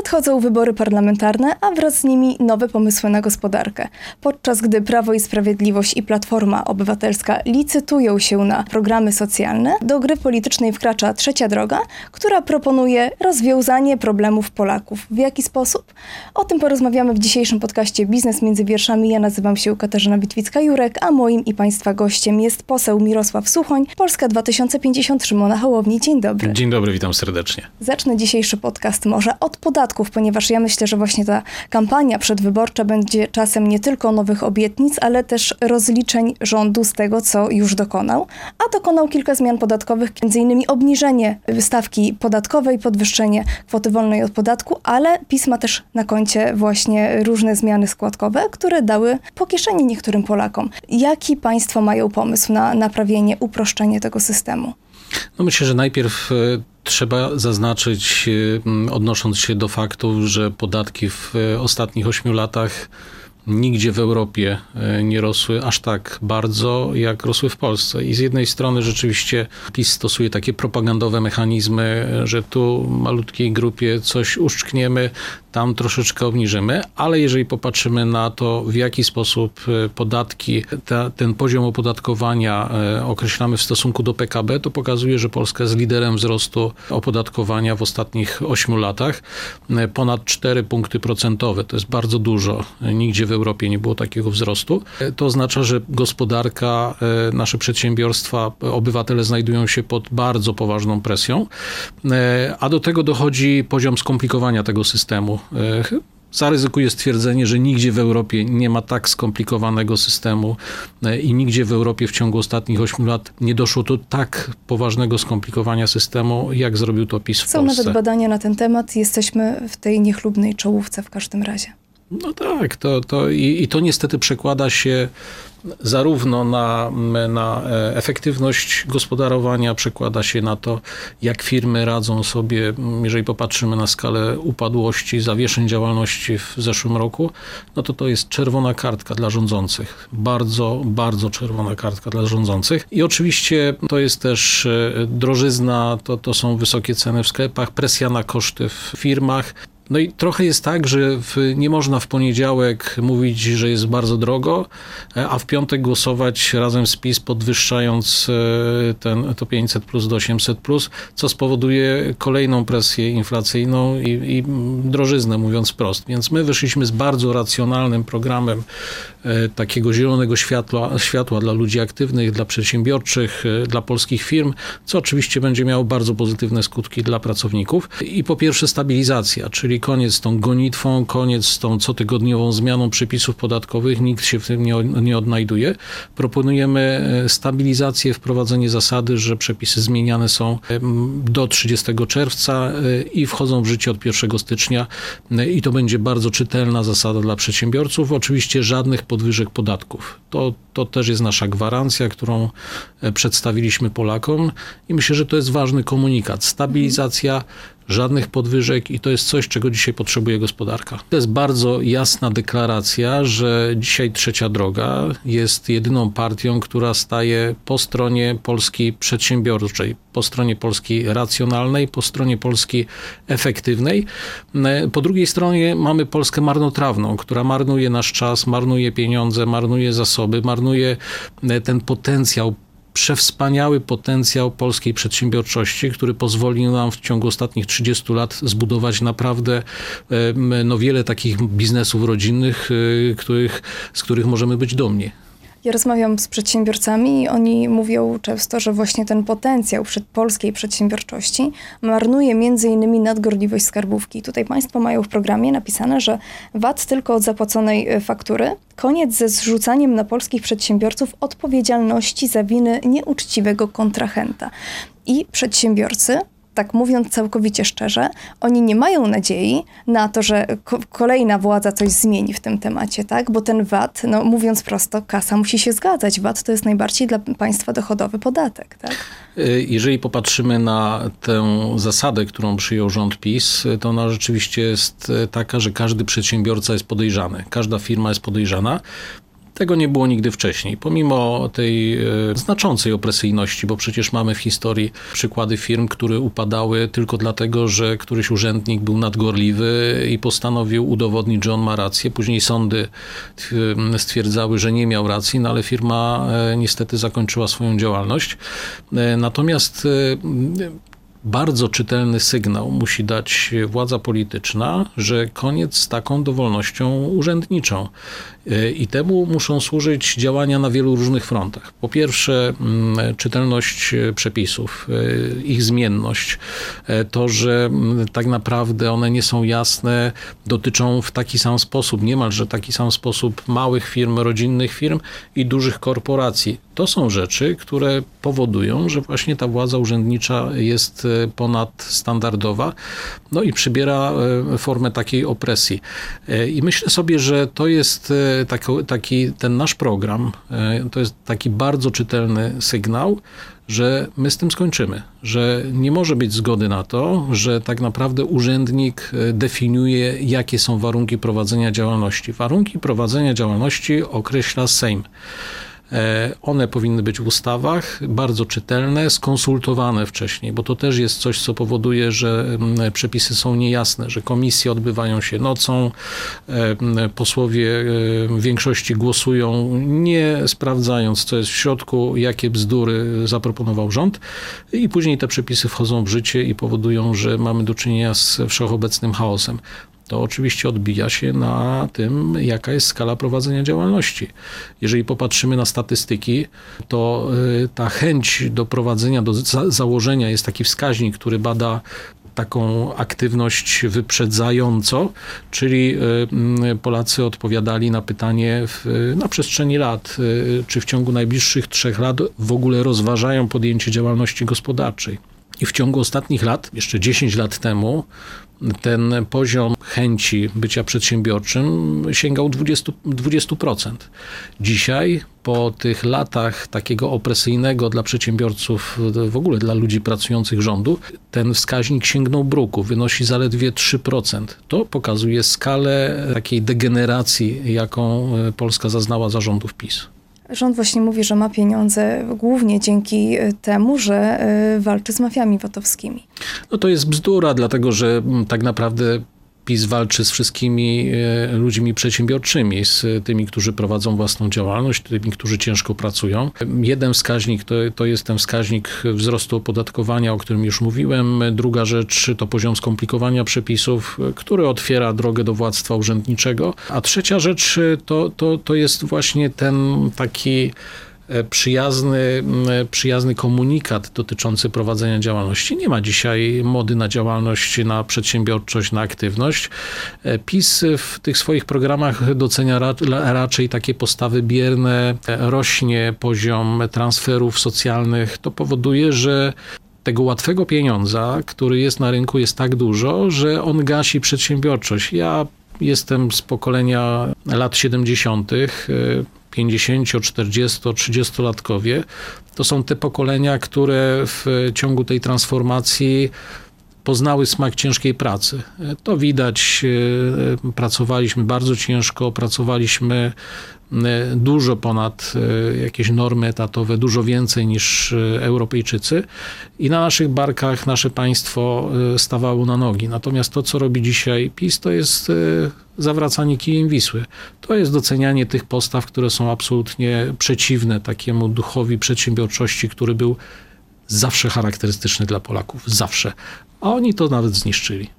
Nadchodzą wybory parlamentarne, a wraz z nimi nowe pomysły na gospodarkę. Podczas gdy Prawo i Sprawiedliwość i Platforma Obywatelska licytują się na programy socjalne, do gry politycznej wkracza trzecia droga, która proponuje rozwiązanie problemów Polaków. W jaki sposób? O tym porozmawiamy w dzisiejszym podcaście Biznes między wierszami. Ja nazywam się Katarzyna Witwicka-Jurek, a moim i Państwa gościem jest poseł Mirosław Suchoń, Polska 2050 Szymona Hołowni. Dzień dobry. Dzień dobry, witam serdecznie. Zacznę dzisiejszy podcast może od podatku podatków, ponieważ ja myślę, że właśnie ta kampania przedwyborcza będzie czasem nie tylko nowych obietnic, ale też rozliczeń rządu z tego, co już dokonał. A dokonał kilka zmian podatkowych, m.in. obniżenie stawki podatkowej, podwyższenie kwoty wolnej od podatku, ale pisma też na koncie właśnie różne zmiany składkowe, które dały po kieszeni niektórym Polakom. Jaki państwo mają pomysł na naprawienie, uproszczenie tego systemu? No myślę, że najpierw e, Trzeba zaznaczyć, e, odnosząc się do faktu, że podatki w e, ostatnich ośmiu latach nigdzie w Europie e, nie rosły aż tak bardzo, jak rosły w Polsce. I z jednej strony rzeczywiście PiS stosuje takie propagandowe mechanizmy, że tu malutkiej grupie coś uszczkniemy, tam troszeczkę obniżymy, ale jeżeli popatrzymy na to, w jaki sposób e, podatki, ta, ten poziom opodatkowania e, określamy w stosunku do PKB, to pokazuje, że Polska jest liderem wzrostu opodatkowania w ostatnich 8 latach. Ponad 4 punkty procentowe, to jest bardzo dużo. Nigdzie w Europie nie było takiego wzrostu. To oznacza, że gospodarka, e, nasze przedsiębiorstwa, obywatele znajdują się pod bardzo poważną presją, e, a do tego dochodzi poziom skomplikowania tego systemu. E, zaryzykuję stwierdzenie, że nigdzie w Europie nie ma tak skomplikowanego systemu i nigdzie w Europie w ciągu ostatnich 8 lat nie doszło do tak poważnego skomplikowania systemu, jak zrobił to PiS w Są Polsce. Są nawet badania na ten temat. Jesteśmy w tej niechlubnej czołówce w każdym razie. No tak, to, to i, i to niestety przekłada się zarówno na, na e, efektywność gospodarowania, przekłada się na to, jak firmy radzą sobie, jeżeli popatrzymy na skalę upadłości, zawieszeń działalności w zeszłym roku, no to to jest czerwona kartka dla rządzących. Bardzo, bardzo czerwona kartka dla rządzących. I oczywiście to jest też e, drożyzna, to, to są wysokie ceny w sklepach, presja na koszty w firmach. No i trochę jest tak, że w, nie można w poniedziałek mówić, że jest bardzo drogo, e, a w piątek głosować razem z PiS, podwyższając e, ten, to 500 plus do 800 plus, co spowoduje kolejną presję inflacyjną i, i drożyznę, mówiąc wprost. Więc my wyszliśmy z bardzo racjonalnym programem e, takiego zielonego światła, światła dla ludzi aktywnych, dla przedsiębiorczych, dla polskich firm, co oczywiście będzie miało bardzo pozytywne skutki dla pracowników. I po pierwsze stabilizacja, czyli koniec z tą gonitwą, koniec z tą cotygodniową zmianą przepisów podatkowych, nikt się w tym nie, nie odnajduje. Proponujemy e, stabilizację, wprowadzenie zasady, że przepisy zmieniane są do 30 czerwca e, i wchodzą w życie od 1 stycznia e, i to będzie bardzo czytelna zasada dla przedsiębiorców. Oczywiście żadnych podwyżek podatków. To, to też jest nasza gwarancja, którą przedstawiliśmy Polakom i myślę, że to jest ważny komunikat. Stabilizacja, żadnych podwyżek i to jest coś, czego dzisiaj potrzebuje gospodarka. To jest bardzo jasna deklaracja, że dzisiaj Trzecia Droga jest jedyną partią, która staje po stronie Polski przedsiębiorczej, po stronie Polski racjonalnej, po stronie Polski efektywnej. Po drugiej stronie mamy Polskę marnotrawną, która marnuje nasz czas, marnuje pieniądze, marnuje zasoby, marnuje ten potencjał przewspaniały potencjał polskiej przedsiębiorczości, który pozwolił nam w ciągu ostatnich 30 lat zbudować naprawdę no, wiele takich biznesów rodzinnych, y, których, z których możemy być dumni. Ja rozmawiam z przedsiębiorcami i oni mówią często, że właśnie ten potencjał przed polskiej przedsiębiorczości marnuje między innymi nadgorliwość skarbówki. Tutaj Państwo mają w programie napisane, że VAT tylko od zapłaconej e, faktury, koniec ze zrzucaniem na polskich przedsiębiorców odpowiedzialności za winy nieuczciwego kontrahenta. I przedsiębiorcy tak mówiąc całkowicie szczerze, oni nie mają nadziei na to, że ko kolejna władza coś zmieni w tym temacie, tak? Bo ten VAT, no mówiąc prosto, kasa musi się zgadzać. VAT to jest najbardziej dla państwa dochodowy podatek, tak? Y, jeżeli popatrzymy na tę zasadę, którą przyjął rząd PiS, to ona rzeczywiście jest taka, że każdy przedsiębiorca jest podejrzany, każda firma jest podejrzana Tego nie było nigdy wcześniej. Pomimo tej e, znaczącej opresyjności, bo przecież mamy w historii przykłady firm, które upadały tylko dlatego, że któryś urzędnik był nadgorliwy i postanowił udowodnić, że on ma rację. Później sądy e, stwierdzały, że nie miał racji, no ale firma e, niestety zakończyła swoją działalność. Natomiast bardzo czytelny sygnał musi dać władza polityczna, że koniec z taką dowolnością urzędniczą. I temu muszą służyć działania na wielu różnych frontach. Po pierwsze, mm, czytelność przepisów, e, ich zmienność, e, to, że mm, tak naprawdę one nie są jasne, dotyczą w taki sam sposób, niemalże taki sam sposób małych firm, rodzinnych firm i dużych korporacji. To są rzeczy, które powodują, że właśnie ta władza urzędnicza jest e, ponadstandardowa, no i przybiera formę takiej opresji. I myślę sobie, że to jest taki, taki, ten nasz program e, to jest taki bardzo czytelny sygnał, że my z tym skończymy, że nie może być zgody na to, że tak naprawdę urzędnik e, definiuje, jakie są warunki prowadzenia działalności. Warunki prowadzenia działalności określa Sejm. E, one powinny być w ustawach, bardzo czytelne, skonsultowane wcześniej, bo to też jest coś, co powoduje, że mm, przepisy są niejasne, że komisje odbywają się nocą, e, posłowie e, w większości głosują nie sprawdzając, co jest w środku, jakie bzdury zaproponował rząd. I później te przepisy wchodzą w życie i powodują, że mamy do czynienia z wszechobecnym chaosem to oczywiście odbija się na tym, jaka jest skala prowadzenia działalności. Jeżeli popatrzymy na statystyki, to y, ta chęć do prowadzenia, do założenia jest taki wskaźnik, który bada taką aktywność wyprzedzająco, czyli y, Polacy odpowiadali na pytanie w, na przestrzeni lat, y, czy w ciągu najbliższych trzech lat w ogóle rozważają podjęcie działalności gospodarczej. I w ciągu ostatnich lat, jeszcze 10 lat temu, ten poziom chęci bycia przedsiębiorczym sięgał 20%. 20%. Dzisiaj, po tych latach takiego opresyjnego dla przedsiębiorców, w ogóle dla ludzi pracujących rządu, ten wskaźnik sięgnął bruku, wynosi zaledwie 3%. To pokazuje skalę takiej degeneracji, jaką Polska zaznała za rządów PiS. Rząd właśnie mówi, że ma pieniądze głównie dzięki e, temu, że e, walczy z mafiami VAT-owskimi. No to jest bzdura, dlatego że mm, tak naprawdę PiS walczy z wszystkimi e, ludźmi przedsiębiorczymi, z tymi, którzy prowadzą własną działalność, tymi, którzy ciężko pracują. Jeden wskaźnik to, to jest ten wskaźnik wzrostu opodatkowania, o którym już mówiłem. Druga rzecz to poziom skomplikowania przepisów, który otwiera drogę do władztwa urzędniczego. A trzecia rzecz to, to, to jest właśnie ten taki przyjazny, e, przyjazny komunikat dotyczący prowadzenia działalności. Nie ma dzisiaj mody na działalność, na przedsiębiorczość, na aktywność. E, PiS w tych swoich programach docenia raczej takie postawy bierne, rośnie poziom transferów socjalnych. To powoduje, że tego łatwego pieniądza, który jest na rynku, jest tak dużo, że on gasi przedsiębiorczość. Ja jestem z pokolenia lat 70. 50, 40, 30-latkowie, to są te pokolenia, które w ciągu tej transformacji poznały smak ciężkiej pracy. To widać, e, pracowaliśmy bardzo ciężko, pracowaliśmy E, dużo ponad e, jakieś normy etatowe, dużo więcej niż e, Europejczycy i na naszych barkach nasze państwo stawało na nogi. Natomiast to, co robi dzisiaj PiS, to jest zawracanie kijem Wisły. To jest docenianie tych postaw, które są absolutnie przeciwne takiemu duchowi przedsiębiorczości, który był zawsze charakterystyczny dla Polaków. Zawsze. A oni to nawet zniszczyli.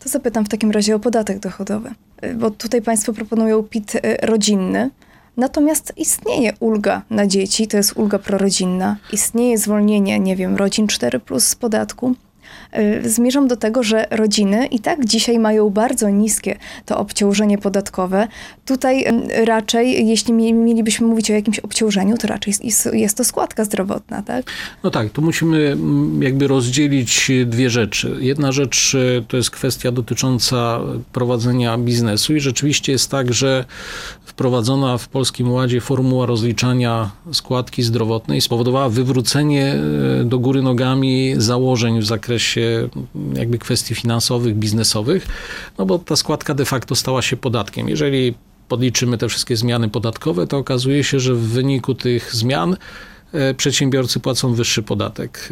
To zapytam w takim razie o podatek dochodowy. Bo tutaj Państwo proponują PIT rodzinny. Natomiast istnieje ulga na dzieci, to jest ulga prorodzinna. Istnieje zwolnienie, nie wiem, rodzin 4 plus z podatku. Y, zmierzam do tego, że rodziny i tak dzisiaj mają bardzo niskie to obciążenie podatkowe. Tutaj y, raczej, jeśli mielibyśmy mówić o jakimś obciążeniu, to raczej jest, to składka zdrowotna, tak? No tak, tu musimy mm, jakby rozdzielić dwie rzeczy. Jedna rzecz y, to jest kwestia dotycząca prowadzenia biznesu i rzeczywiście jest tak, że wprowadzona w Polskim Ładzie formuła rozliczania składki zdrowotnej spowodowała wywrócenie do góry nogami założeń w zakresie jakby kwestii finansowych, biznesowych, no bo ta składka de facto stała się podatkiem. Jeżeli podliczymy te wszystkie zmiany podatkowe, to okazuje się, że w wyniku tych zmian e, przedsiębiorcy płacą wyższy podatek.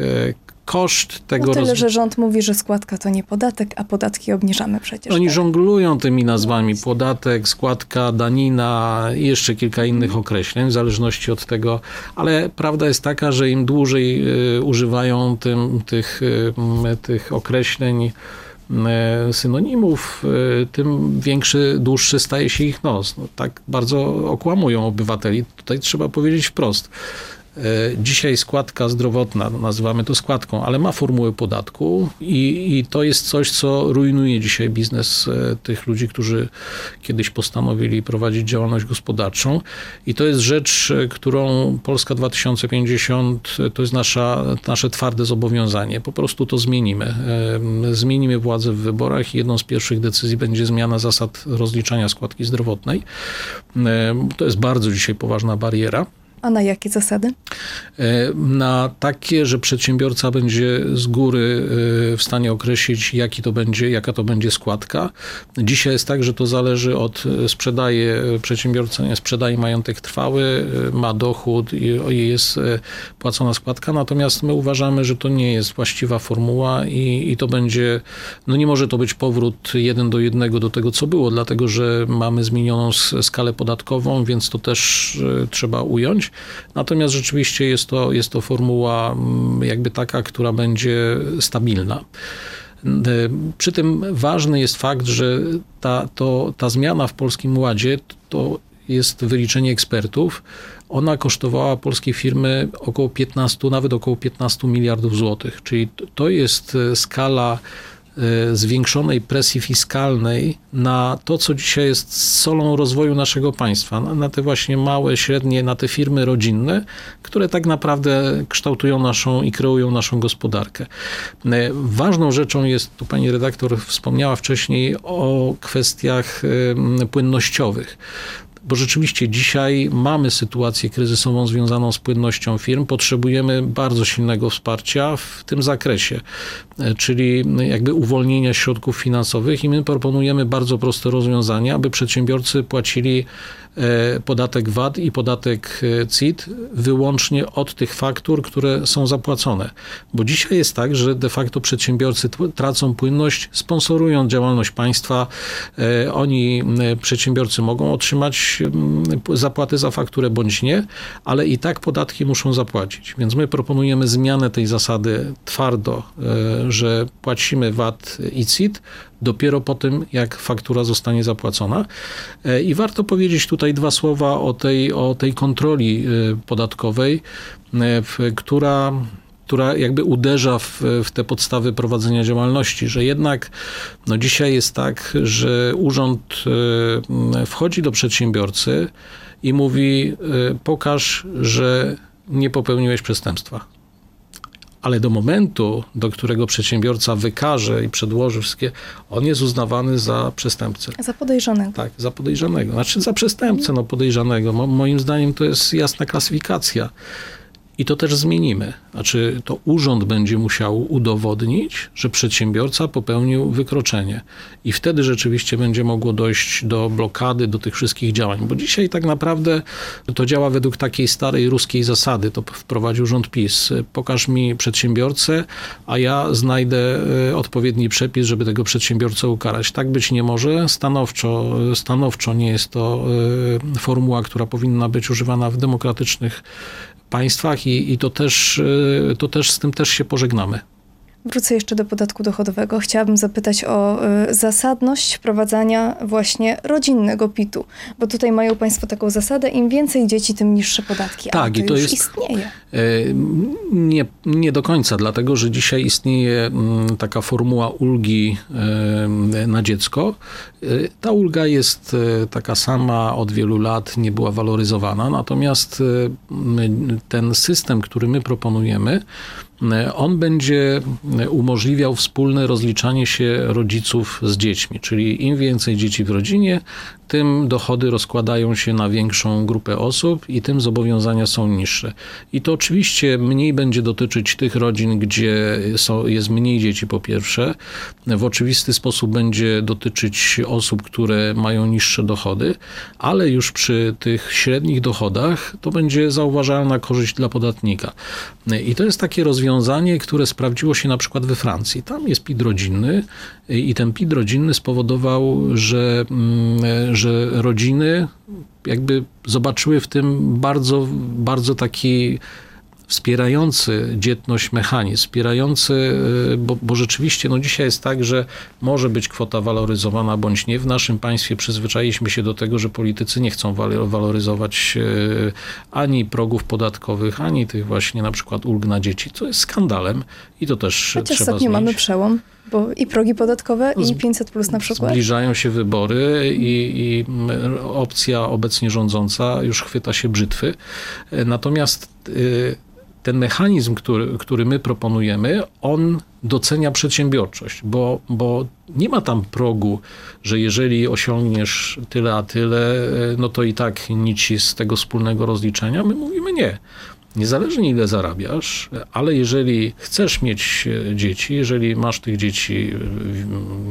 Koszt tego... No tyle, roz- że rząd mówi, że składka to nie podatek, a podatki obniżamy przecież. Oni tak? żonglują tymi nazwami podatek, składka, danina i jeszcze kilka innych określeń, w zależności od tego, ale prawda jest taka, że im dłużej y, używają tym, tych, y, tych określeń, m, synonimów, y, tym większy, dłuższy staje się ich nos. No, tak bardzo okłamują obywateli. Tutaj trzeba powiedzieć wprost. E, Dzisiaj składka zdrowotna, no, nazywamy to składką, ale ma formułę podatku i, i to jest coś, co rujnuje dzisiaj biznes e, tych ludzi, którzy kiedyś postanowili prowadzić działalność gospodarczą. I to jest rzecz, e, którą Polska 2050 e, to jest nasza, nasze twarde zobowiązanie. Po prostu to zmienimy. Zmienimy władzę w wyborach i jedną z pierwszych decyzji będzie zmiana zasad rozliczania składki zdrowotnej. To jest bardzo dzisiaj poważna bariera. A na jakie zasady? E, na takie, że przedsiębiorca będzie z góry e, w stanie określić, jaki to będzie, jaka to będzie składka. Dzisiaj jest tak, że to zależy od e, sprzedaje przedsiębiorca, nie sprzedaje majątek trwały, ma dochód i jest płacona składka, natomiast my uważamy, że to nie jest właściwa formuła i, i to będzie, no nie może to być powrót jeden do jednego do tego, co było, dlatego że mamy zmienioną skalę podatkową, więc to też trzeba ująć. Natomiast rzeczywiście jest to, jest to formuła mm, jakby taka, która będzie stabilna. E, Przy tym ważny jest fakt, że ta, to, ta zmiana w Polskim Ładzie to jest wyliczenie ekspertów. Ona kosztowała polskie firmy około 15, nawet około 15 miliardów złotych. Czyli to jest e, skala zwiększonej presji fiskalnej na to, co dzisiaj jest solą rozwoju naszego państwa, na, na te właśnie małe, średnie, na te firmy rodzinne, które tak naprawdę kształtują naszą i kreują naszą gospodarkę. E, Ważną rzeczą jest, tu pani redaktor wspomniała wcześniej o kwestiach em, płynnościowych bo rzeczywiście dzisiaj mamy sytuację kryzysową związaną z płynnością firm. Potrzebujemy bardzo silnego wsparcia w tym zakresie, e, czyli jakby uwolnienia środków finansowych i my proponujemy bardzo proste rozwiązania, aby przedsiębiorcy płacili e, podatek VAT i podatek e, CIT wyłącznie od tych faktur, które są zapłacone. Bo dzisiaj jest tak, że de facto przedsiębiorcy tracą płynność, sponsorując działalność państwa. Oni, przedsiębiorcy mogą otrzymać zapłaty za fakturę bądź nie, ale i tak podatki muszą zapłacić. Więc my proponujemy zmianę tej zasady twardo, e, że płacimy VAT i CIT dopiero po tym, jak faktura zostanie zapłacona. E, I warto powiedzieć tutaj dwa słowa o tej, o tej kontroli e, podatkowej, która która jakby uderza w, w te podstawy prowadzenia działalności, że jednak no dzisiaj jest tak, że urząd e, wchodzi do przedsiębiorcy i mówi: e, pokaż, że nie popełniłeś przestępstwa. Ale do momentu, do którego przedsiębiorca wykaże i przedłoży wszystkie, on jest uznawany za przestępcę. Za podejrzanego. Tak, za podejrzanego. Znaczy za przestępcę, no podejrzanego. Mo, moim zdaniem to jest jasna klasyfikacja. I to też zmienimy. Znaczy, to urząd będzie musiał udowodnić, że przedsiębiorca popełnił wykroczenie. I wtedy rzeczywiście będzie mogło dojść do blokady, do tych wszystkich działań. Bo dzisiaj tak naprawdę to działa według takiej starej ruskiej zasady. To wprowadził rząd PiS. Pokaż mi przedsiębiorcę, a ja znajdę e, odpowiedni przepis, żeby tego przedsiębiorcę ukarać. Tak być nie może. Stanowczo, stanowczo nie jest to e, formuła, która powinna być używana w demokratycznych państwach i, i to, też, y, to też z tym też się pożegnamy. Wrócę jeszcze do podatku dochodowego. Chciałabym zapytać o y, zasadność wprowadzania właśnie rodzinnego PIT-u, bo tutaj mają Państwo taką zasadę, im więcej dzieci, tym niższe podatki. Tak, Ale to i to już jest- istnieje. E, Nie, nie do końca, dlatego że dzisiaj istnieje mm, taka formuła ulgi e, na dziecko. E, Ta ulga jest e, taka sama od wielu lat, nie była waloryzowana, natomiast my- ten system, który my proponujemy, on będzie umożliwiał wspólne rozliczanie się rodziców z dziećmi, czyli im więcej dzieci w rodzinie, tym dochody rozkładają się na większą grupę osób i tym zobowiązania są niższe. I to oczywiście mniej będzie dotyczyć tych rodzin, gdzie są, jest mniej dzieci po pierwsze. W oczywisty sposób będzie dotyczyć osób, które mają niższe dochody, ale już przy tych średnich dochodach to będzie zauważalna korzyść dla podatnika. I to jest takie rozwiązanie, które sprawdziło się na przykład we Francji. Tam jest PIT rodzinny i ten PIT rodzinny spowodował, że, mm, że rodziny jakby zobaczyły w tym bardzo, bardzo taki wspierający dzietność mechanizm, wspierający, y, bo, bo, rzeczywiście no dzisiaj jest tak, że może być kwota waloryzowana bądź nie. W naszym państwie przyzwyczailiśmy się do tego, że politycy nie chcą waloryzować y, ani progów podatkowych, ani tych właśnie na przykład ulg na dzieci, co jest skandalem i to też Chociaż trzeba ostatnio zmienić. mamy przełom. Bo i progi podatkowe, i 500 plus na przykład. Zbliżają się wybory i, i opcja obecnie rządząca już chwyta się brzytwy. Natomiast y, ten mechanizm, który, który my proponujemy, on docenia przedsiębiorczość, bo, bo nie ma tam progu, że jeżeli osiągniesz tyle a tyle, no to i tak nic z tego wspólnego rozliczenia. My mówimy nie. Niezależnie ile zarabiasz, ale jeżeli chcesz mieć dzieci, jeżeli masz tych dzieci,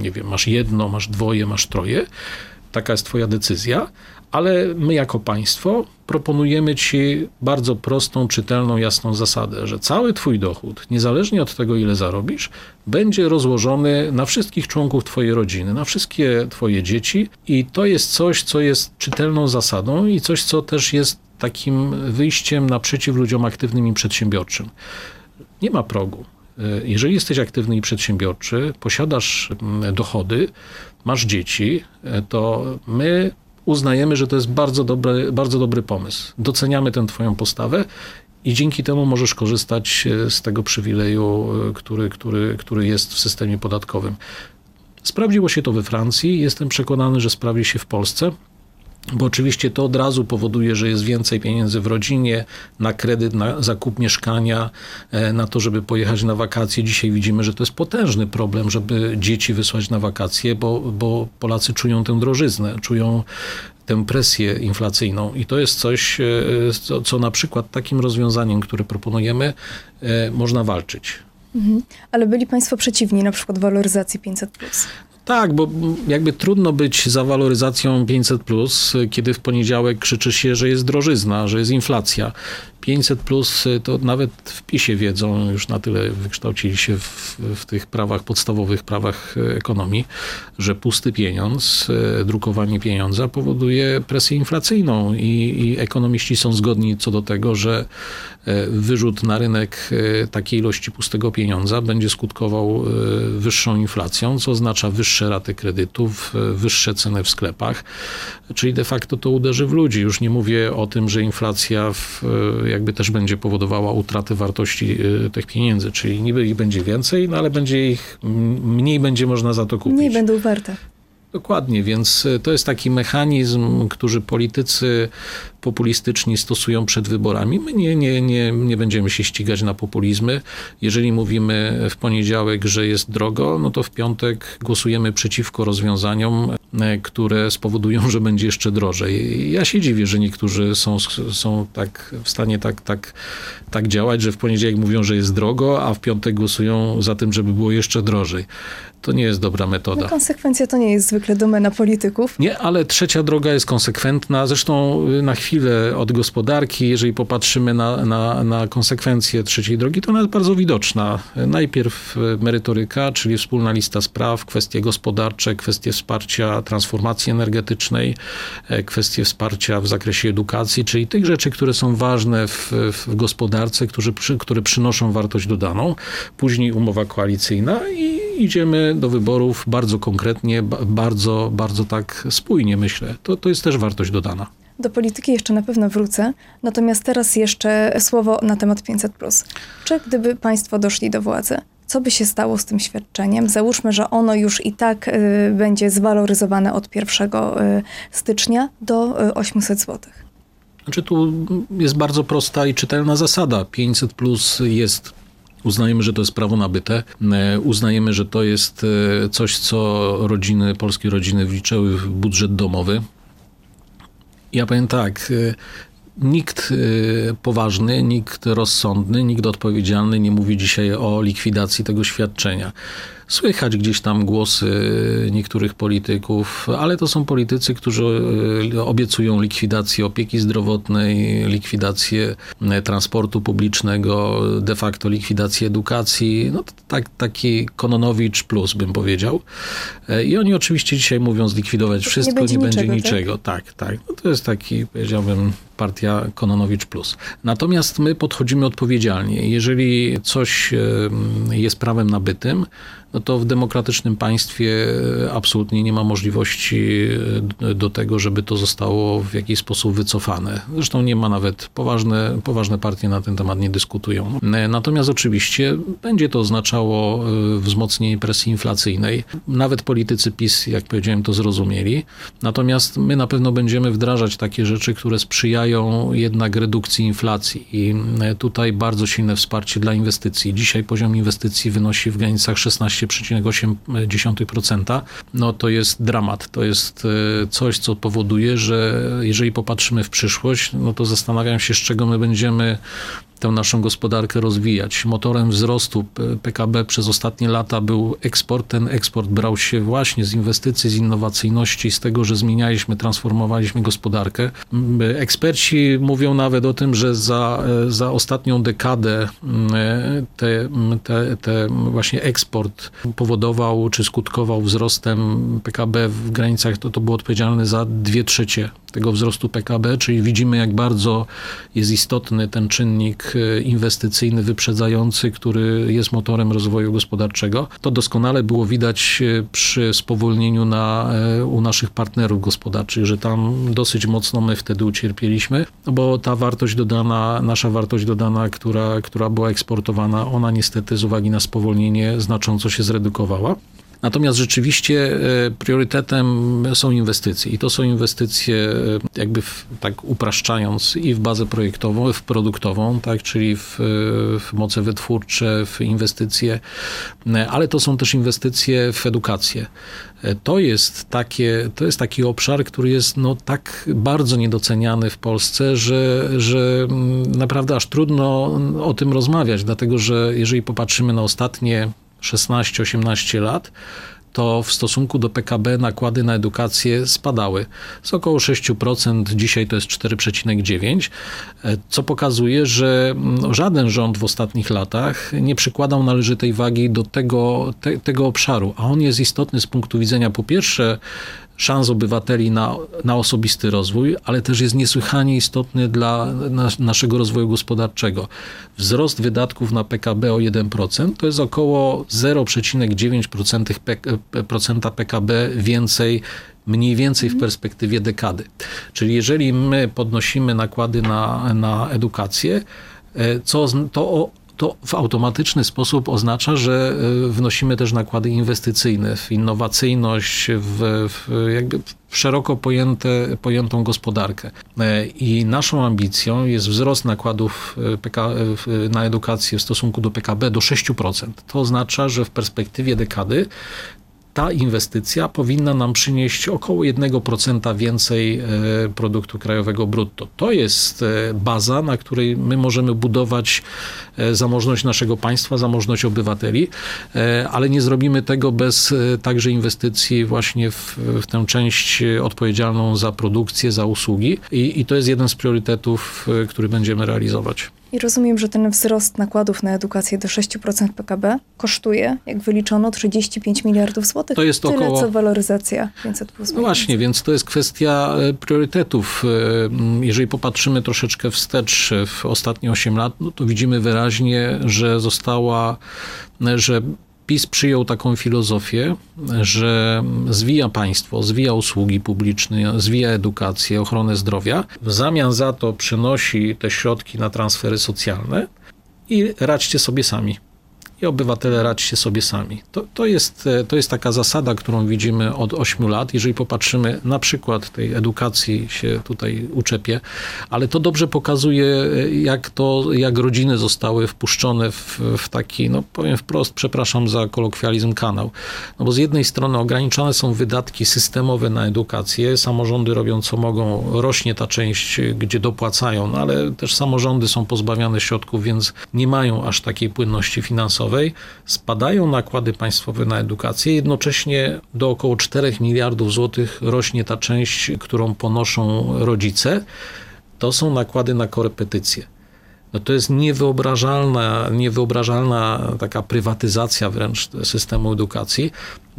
nie wiem, masz jedno, masz dwoje, masz troje, taka jest Twoja decyzja, ale my jako państwo proponujemy Ci bardzo prostą, czytelną, jasną zasadę, że cały Twój dochód, niezależnie od tego, ile zarobisz, będzie rozłożony na wszystkich członków Twojej rodziny, na wszystkie Twoje dzieci i to jest coś, co jest czytelną zasadą i coś, co też jest takim wyjściem naprzeciw ludziom aktywnym i przedsiębiorczym. Nie ma progu. Jeżeli jesteś aktywny i przedsiębiorczy, posiadasz dochody, masz dzieci, to my uznajemy, że to jest bardzo dobry, bardzo dobry pomysł. Doceniamy tę Twoją postawę i dzięki temu możesz korzystać z tego przywileju, który, który, który jest w systemie podatkowym. Sprawdziło się to we Francji, jestem przekonany, że sprawdzi się w Polsce. Bo oczywiście to od razu powoduje, że jest więcej pieniędzy w rodzinie, na kredyt, na zakup mieszkania, na to, żeby pojechać na wakacje. Dzisiaj widzimy, że to jest potężny problem, żeby dzieci wysłać na wakacje, bo, bo Polacy czują tę drożyznę, czują tę presję inflacyjną. I to jest coś, co, co na przykład takim rozwiązaniem, które proponujemy, można walczyć. Mhm. Ale byli Państwo przeciwni na przykład waloryzacji 500. Tak, bo jakby trudno być za waloryzacją 500, kiedy w poniedziałek krzyczy się, że jest drożyzna, że jest inflacja. 500 plus to nawet w PiSie wiedzą, już na tyle wykształcili się w, w, tych prawach, podstawowych prawach ekonomii, że pusty pieniądz, drukowanie pieniądza powoduje presję inflacyjną i, i ekonomiści są zgodni co do tego, że wyrzut na rynek takiej ilości pustego pieniądza będzie skutkował wyższą inflacją, co oznacza wyższe raty kredytów, wyższe ceny w sklepach, czyli de facto to uderzy w ludzi. Już nie mówię o tym, że inflacja w, jakby też będzie powodowała utratę wartości tych pieniędzy, czyli niby ich będzie więcej, no ale będzie ich, mniej będzie można za to kupić. Mniej będą warte. Dokładnie, więc to jest taki mechanizm, który politycy populistyczni stosują przed wyborami. My nie, nie, nie, nie będziemy się ścigać na populizmy. Jeżeli mówimy w poniedziałek, że jest drogo, no to w piątek głosujemy przeciwko rozwiązaniom, które spowodują, że będzie jeszcze drożej. Ja się dziwię, że niektórzy są, są tak w stanie tak, tak, tak działać, że w poniedziałek mówią, że jest drogo, a w piątek głosują za tym, żeby było jeszcze drożej. To nie jest dobra metoda. No, konsekwencja to nie jest zwykle domena polityków. Nie, ale trzecia droga jest konsekwentna. Zresztą na chwilę od gospodarki, jeżeli popatrzymy na, na, na konsekwencje trzeciej drogi, to ona jest bardzo widoczna. Najpierw merytoryka, czyli wspólna lista spraw, kwestie gospodarcze, kwestie wsparcia transformacji energetycznej, kwestie wsparcia w zakresie edukacji, czyli tych rzeczy, które są ważne w, w gospodarce, którzy, które przynoszą wartość dodaną. Później umowa koalicyjna i idziemy do wyborów bardzo konkretnie, bardzo, bardzo tak spójnie, myślę. To, to jest też wartość dodana. Do polityki jeszcze na pewno wrócę, natomiast teraz jeszcze słowo na temat 500. Czy gdyby Państwo doszli do władzy, co by się stało z tym świadczeniem? Załóżmy, że ono już i tak y, będzie zwaloryzowane od 1 y, stycznia do y, 800 zł. Znaczy tu jest bardzo prosta i czytelna zasada. 500 plus jest Uznajemy, że to jest prawo nabyte. Uznajemy, że to jest coś, co rodziny, polskie rodziny wliczyły w budżet domowy. Ja powiem tak, Nikt poważny, nikt rozsądny, nikt odpowiedzialny nie mówi dzisiaj o likwidacji tego świadczenia. Słychać gdzieś tam głosy niektórych polityków, ale to są politycy, którzy e, obiecują likwidację opieki zdrowotnej, likwidację e, transportu publicznego, de facto likwidację edukacji. No, tak, taki Kononowicz plus bym powiedział. E, I oni oczywiście dzisiaj mówią zlikwidować wszystko, nie, nie będzie niczego. niczego. Tak, tak. tak. No, to jest taki, powiedziałbym, partia Kononowicz plus. Natomiast my podchodzimy odpowiedzialnie. Jeżeli coś jest prawem nabytym, no to w demokratycznym państwie absolutnie nie ma możliwości e, do tego, żeby to zostało w jakiś sposób wycofane. Zresztą nie ma nawet, poważne, poważne partie na ten temat nie dyskutują. E, natomiast oczywiście będzie to oznaczało e, wzmocnienie presji inflacyjnej. Nawet politycy PiS, jak powiedziałem, to zrozumieli. Natomiast my na pewno będziemy wdrażać takie rzeczy, które sprzyjają jednak redukcji inflacji i tutaj bardzo silne wsparcie dla inwestycji. Dzisiaj poziom inwestycji wynosi w granicach 16 13,8%, no to jest dramat. To jest e, coś, co powoduje, że jeżeli popatrzymy w przyszłość, no to zastanawiam się, z czego my będziemy tę naszą gospodarkę rozwijać. Motorem wzrostu PKB przez ostatnie lata był eksport. Ten eksport brał się właśnie z inwestycji, z innowacyjności, z tego, że zmienialiśmy, transformowaliśmy gospodarkę. Eksperci mówią nawet o tym, że za, za ostatnią dekadę te, te, te właśnie eksport powodował czy skutkował wzrostem PKB w granicach, to, to było odpowiedzialne za dwie trzecie tego wzrostu PKB, czyli widzimy, jak bardzo jest istotny ten czynnik e, inwestycyjny wyprzedzający, który jest motorem rozwoju gospodarczego. To doskonale było widać e, przy spowolnieniu na, e, u naszych partnerów gospodarczych, że tam dosyć mocno my wtedy ucierpieliśmy, bo ta wartość dodana, nasza wartość dodana, która, która była eksportowana, ona niestety z uwagi na spowolnienie znacząco się zredukowała. Natomiast rzeczywiście e, priorytetem są inwestycje. I to są inwestycje e, jakby w, tak upraszczając i w bazę projektową, w produktową, tak, czyli w, w moce wytwórcze, w inwestycje, e, ale to są też inwestycje w edukację. To jest, takie, to jest taki obszar, który jest no, tak bardzo niedoceniany w Polsce, że, że mm, naprawdę aż trudno o tym rozmawiać, dlatego że jeżeli popatrzymy na ostatnie 16-18 lat, to w stosunku do PKB nakłady na edukację spadały. Z około 6%, dzisiaj to jest 4,9%, co pokazuje, że mm, żaden rząd w ostatnich latach nie przykładał należytej wagi do tego, te, tego obszaru, a on jest istotny z punktu widzenia po pierwsze szans obywateli na, na osobisty rozwój, ale też jest niesłychanie istotny dla nas, naszego rozwoju gospodarczego. Wzrost wydatków na PKB o 1% to jest około 0,9% PKB więcej mniej więcej w mhm. perspektywie dekady. Czyli jeżeli my podnosimy nakłady na, na edukację, e, co, to to w automatyczny sposób oznacza, że e, wnosimy też nakłady inwestycyjne w innowacyjność, w, w jakby w szeroko pojęte, pojętą gospodarkę. E, I naszą ambicją jest wzrost nakładów e, PK, na edukację w stosunku do PKB do 6%. To oznacza, że w perspektywie dekady ta inwestycja powinna nam przynieść około 1% więcej e, produktu krajowego brutto. To jest e, baza, na której my możemy budować e, zamożność naszego państwa, zamożność obywateli, ale nie zrobimy tego bez także inwestycji właśnie w, w tę część odpowiedzialną za produkcję, za usługi i, i to jest jeden z priorytetów, który będziemy realizować. I rozumiem, że ten wzrost nakładów na edukację do 6% PKB kosztuje, jak wyliczono, 35 miliardów złotych. To jest Tyle, około... co waloryzacja 500 plus. No właśnie, więc to jest kwestia e, priorytetów. E, jeżeli popatrzymy troszeczkę wstecz w ostatnie 8 lat, no to widzimy wyraźnie, że została, że PiS przyjął taką filozofię, że zwija państwo, zwija usługi publiczne, zwija edukację, ochronę zdrowia. W zamian za to przenosi te środki na transfery socjalne i radźcie sobie sami. I obywatele radźcie sobie sami. To, to, jest, to jest taka zasada, którą widzimy od 8 lat. Jeżeli popatrzymy na przykład tej edukacji, się tutaj uczepię, ale to dobrze pokazuje, jak to, jak rodziny zostały wpuszczone w, w taki, no powiem wprost, przepraszam za kolokwializm, kanał. No bo z jednej strony ograniczone są wydatki systemowe na edukację, samorządy robią co mogą, rośnie ta część, gdzie dopłacają, no ale też samorządy są pozbawiane środków, więc nie mają aż takiej płynności finansowej. Spadają nakłady państwowe na edukację, jednocześnie do około 4 miliardów złotych rośnie ta część, którą ponoszą rodzice. To są nakłady na korepetycje no to jest niewyobrażalna, niewyobrażalna taka prywatyzacja wręcz systemu edukacji.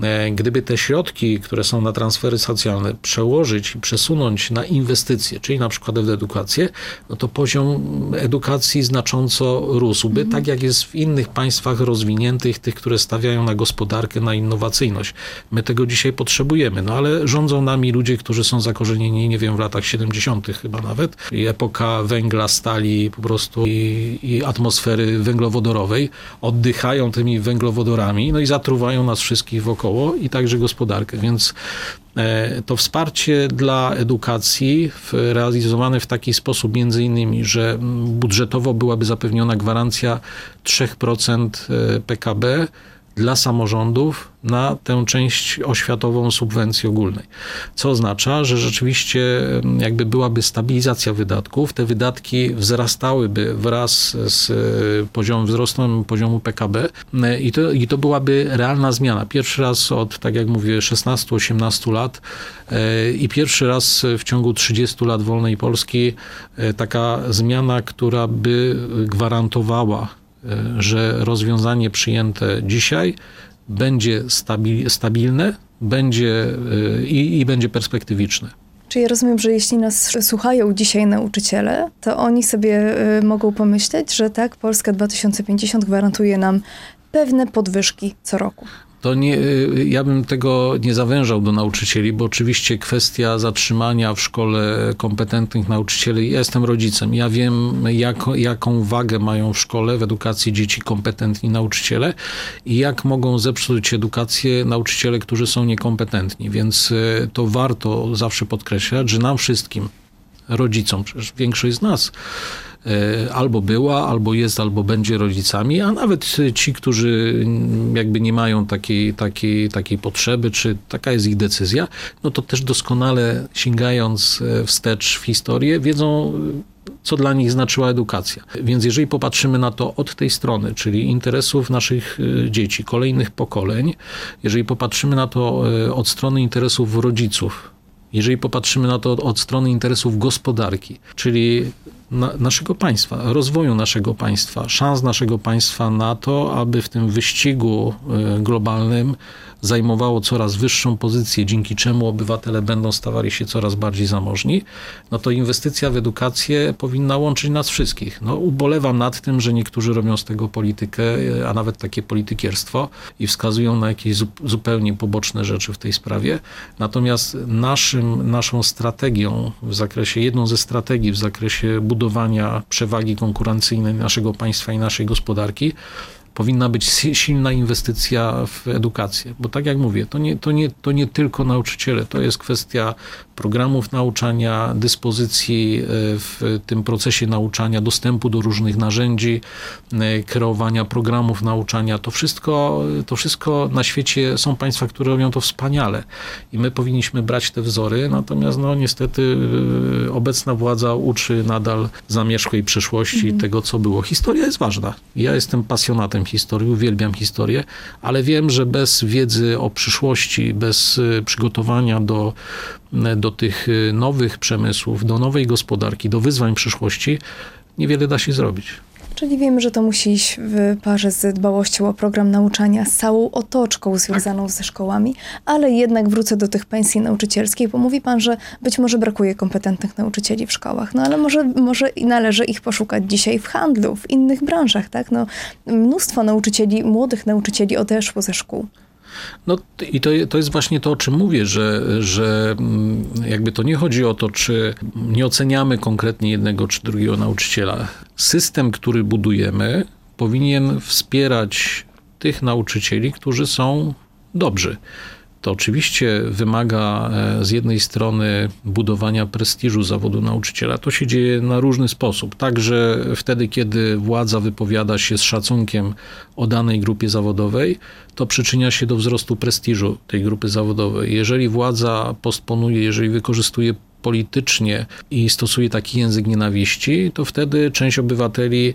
E, gdyby te środki, które są na transfery socjalne, przełożyć i przesunąć na inwestycje, czyli na przykład w edukację, no to poziom edukacji znacząco rósłby, mhm. tak jak jest w innych państwach rozwiniętych, tych, które stawiają na gospodarkę, na innowacyjność. My tego dzisiaj potrzebujemy, no ale rządzą nami ludzie, którzy są zakorzenieni, nie wiem, w latach 70. chyba nawet. I epoka węgla, stali po prostu i, i atmosfery węglowodorowej, oddychają tymi węglowodorami, no i zatruwają nas wszystkich wokoło i także gospodarkę. Więc e, to wsparcie dla edukacji realizowane w taki sposób, między innymi, że budżetowo byłaby zapewniona gwarancja 3% e, PKB dla samorządów na tę część oświatową subwencji ogólnej. Co oznacza, że rzeczywiście jakby byłaby stabilizacja wydatków, te wydatki wzrastałyby wraz z e, poziomem wzrostem poziomu PKB e, i to, i to byłaby realna zmiana. Pierwszy raz od, tak jak mówię, 16-18 lat e, i pierwszy raz w ciągu 30 lat wolnej Polski taka zmiana, która by gwarantowała że rozwiązanie przyjęte dzisiaj będzie stabilne będzie y, i, i będzie perspektywiczne. Czy ja rozumiem, że jeśli nas słuchają dzisiaj nauczyciele, to oni sobie y, mogą pomyśleć, że tak, Polska 2050 gwarantuje nam pewne podwyżki co roku? To nie, y, ja bym tego nie zawężał do nauczycieli, bo oczywiście kwestia zatrzymania w szkole kompetentnych nauczycieli, ja jestem rodzicem, ja wiem jak, jaką wagę mają w szkole, w edukacji dzieci kompetentni nauczyciele i jak mogą zepsuć edukację nauczyciele, którzy są niekompetentni, więc y, to warto zawsze podkreślać, że nam wszystkim, rodzicom, przecież większość z nas albo była, albo jest, albo będzie rodzicami, a nawet ci, którzy jakby nie mają takiej, takiej, takiej potrzeby, czy taka jest ich decyzja, no to też doskonale sięgając e, wstecz w historię, wiedzą, co dla nich znaczyła edukacja. Więc jeżeli popatrzymy na to od tej strony, czyli interesów naszych e, dzieci, kolejnych pokoleń, jeżeli popatrzymy na to od strony interesów rodziców, jeżeli popatrzymy na to od strony interesów gospodarki, czyli na, naszego państwa, rozwoju naszego państwa, szans naszego państwa na to, aby w tym wyścigu e, globalnym zajmowało coraz wyższą pozycję, dzięki czemu obywatele będą stawali się coraz bardziej zamożni, no to inwestycja w edukację powinna łączyć nas wszystkich. No, ubolewam nad tym, że niektórzy robią z tego politykę, a nawet takie politykierstwo i wskazują na jakieś zupełnie poboczne rzeczy w tej sprawie. Natomiast naszym, naszą strategią w zakresie, jedną ze strategii w zakresie budowania przewagi konkurencyjnej naszego państwa i naszej gospodarki powinna być silna inwestycja w edukację. Bo tak jak mówię, to nie, to nie, to nie tylko nauczyciele, to jest kwestia programów nauczania, dyspozycji e, w tym procesie nauczania, dostępu do różnych narzędzi, e, kreowania programów nauczania. To wszystko, to wszystko na świecie są państwa, które robią to wspaniale i my powinniśmy brać te wzory, natomiast no niestety e, obecna władza uczy nadal zamierzchłej przeszłości mhm. tego, co było. Historia jest ważna. Ja jestem pasjonatem historii, uwielbiam historię, ale wiem, że bez wiedzy o przyszłości, bez przygotowania do do tych y, nowych przemysłów, do nowej gospodarki, do wyzwań przyszłości, niewiele da się zrobić. Czyli wiemy, że to musi iść w parze z dbałością o program nauczania, z całą otoczką związaną tak. ze szkołami, ale jednak wrócę do tych pensji nauczycielskich, bo mówi pan, że być może brakuje kompetentnych nauczycieli w szkołach, no ale może, może należy ich poszukać dzisiaj w handlu, w innych branżach, tak? No, mnóstwo nauczycieli, młodych nauczycieli odeszło ze szkół. No i to, to jest właśnie to, o czym mówię, że, że mm, jakby to nie chodzi o to, czy nie oceniamy konkretnie jednego czy drugiego nauczyciela. System, który budujemy, powinien wspierać tych nauczycieli, którzy są dobrzy. To oczywiście wymaga e, z jednej strony budowania prestiżu zawodu nauczyciela. To się dzieje na różny sposób. Także wtedy, kiedy władza wypowiada się z szacunkiem o danej grupie zawodowej, to przyczynia się do wzrostu prestiżu tej grupy zawodowej. Jeżeli władza postponuje, jeżeli wykorzystuje politycznie i stosuje taki język nienawiści, to wtedy część obywateli,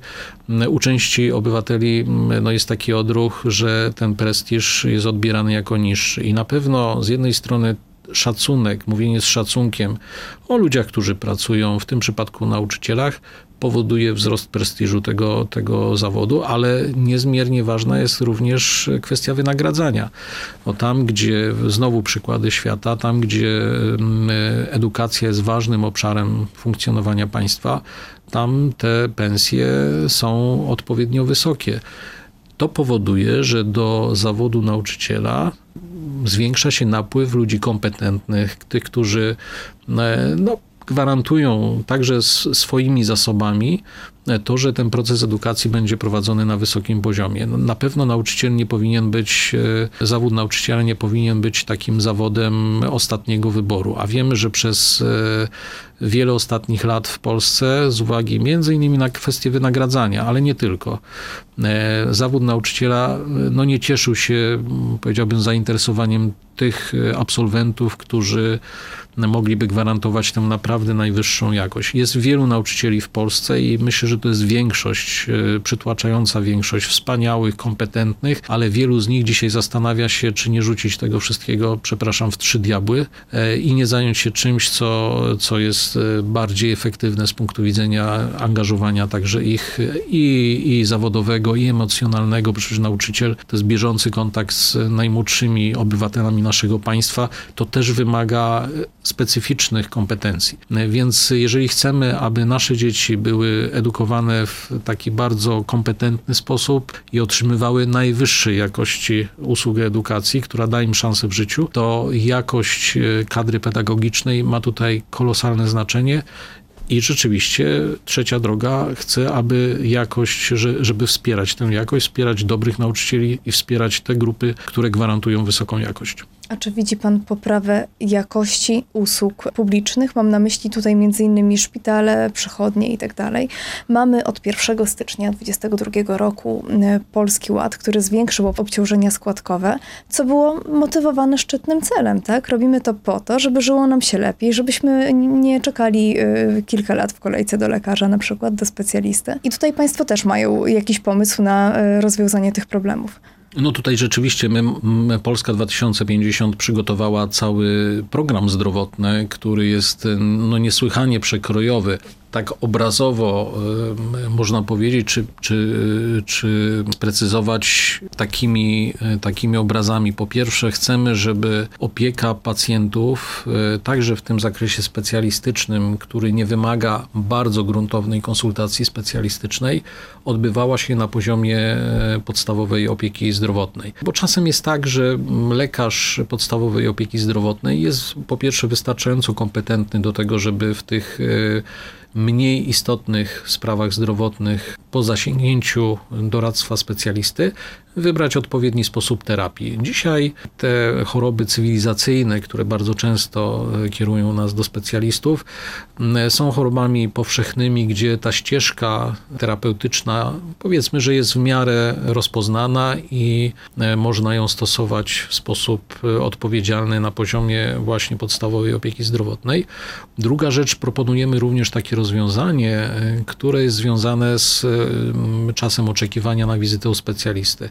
u części obywateli no jest taki odruch, że ten prestiż jest odbierany jako niższy. I na pewno z jednej strony szacunek, mówienie z szacunkiem o ludziach, którzy pracują, w tym przypadku nauczycielach, powoduje wzrost prestiżu tego, tego zawodu, ale niezmiernie ważna jest również kwestia wynagradzania. Bo tam, gdzie znowu przykłady świata, tam, gdzie mm, edukacja jest ważnym obszarem funkcjonowania państwa, tam te pensje są odpowiednio wysokie. To powoduje, że do zawodu nauczyciela zwiększa się napływ ludzi kompetentnych, tych, którzy e, no, gwarantują także swoimi zasobami e, to, że ten proces edukacji będzie prowadzony na wysokim poziomie. No, na pewno nauczyciel nie powinien być, e, zawód nauczyciela nie powinien być takim zawodem ostatniego wyboru, a wiemy, że przez e, wiele ostatnich lat w Polsce, z uwagi między innymi na kwestie wynagradzania, ale nie tylko, zawód nauczyciela no, nie cieszył się, powiedziałbym, zainteresowaniem tych absolwentów, którzy mogliby gwarantować tę naprawdę najwyższą jakość. Jest wielu nauczycieli w Polsce i myślę, że to jest większość, e, przytłaczająca większość wspaniałych, kompetentnych, ale wielu z nich dzisiaj zastanawia się, czy nie rzucić tego wszystkiego, przepraszam, w trzy diabły e, i nie zająć się czymś, co, co jest e, bardziej efektywne z punktu widzenia angażowania także ich i, i zawodowego, i emocjonalnego. Przecież nauczyciel to jest bieżący kontakt z najmłodszymi obywatelami naszego państwa. To też wymaga specyficznych kompetencji. Więc jeżeli chcemy, aby nasze dzieci były edukowane w taki bardzo kompetentny sposób i otrzymywały najwyższej jakości usługę edukacji, która da im szansę w życiu, to jakość kadry pedagogicznej ma tutaj kolosalne znaczenie i rzeczywiście trzecia droga chce, aby jakość, żeby wspierać tę jakość, wspierać dobrych nauczycieli i wspierać te grupy, które gwarantują wysoką jakość. A czy widzi Pan poprawę jakości usług publicznych? Mam na myśli tutaj innymi szpitale, przychodnie i tak. Mamy od 1 stycznia 2022 roku e, Polski Ład, który zwiększył obciążenia składkowe, co było motywowane szczytnym celem, tak? Robimy to po to, żeby żyło nam się lepiej, żebyśmy nie czekali e, kilka lat w kolejce do lekarza, na przykład do specjalisty. I tutaj Państwo też mają jakiś pomysł na e, rozwiązanie tych problemów. No tutaj rzeczywiście my, Polska 2050 przygotowała cały program zdrowotny, który jest no, niesłychanie przekrojowy tak obrazowo można powiedzieć, czy, czy, czy precyzować takimi, takimi obrazami. Po pierwsze, chcemy, żeby opieka pacjentów, e, także w tym zakresie specjalistycznym, który nie wymaga bardzo gruntownej konsultacji specjalistycznej, odbywała się na poziomie e, podstawowej opieki zdrowotnej. Bo czasem jest tak, że lekarz podstawowej opieki zdrowotnej jest po pierwsze wystarczająco kompetentny do tego, żeby w tych e, mniej istotnych sprawach zdrowotnych po zasięgnięciu doradztwa specjalisty wybrać odpowiedni sposób terapii. Dzisiaj te choroby cywilizacyjne, które bardzo często e, kierują nas do specjalistów, są chorobami powszechnymi, gdzie ta ścieżka terapeutyczna powiedzmy, że jest w miarę rozpoznana i e, można ją stosować w sposób e, odpowiedzialny na poziomie właśnie podstawowej opieki zdrowotnej. Druga rzecz, proponujemy również takie rozwiązanie, które jest związane z czasem oczekiwania na wizytę u specjalisty.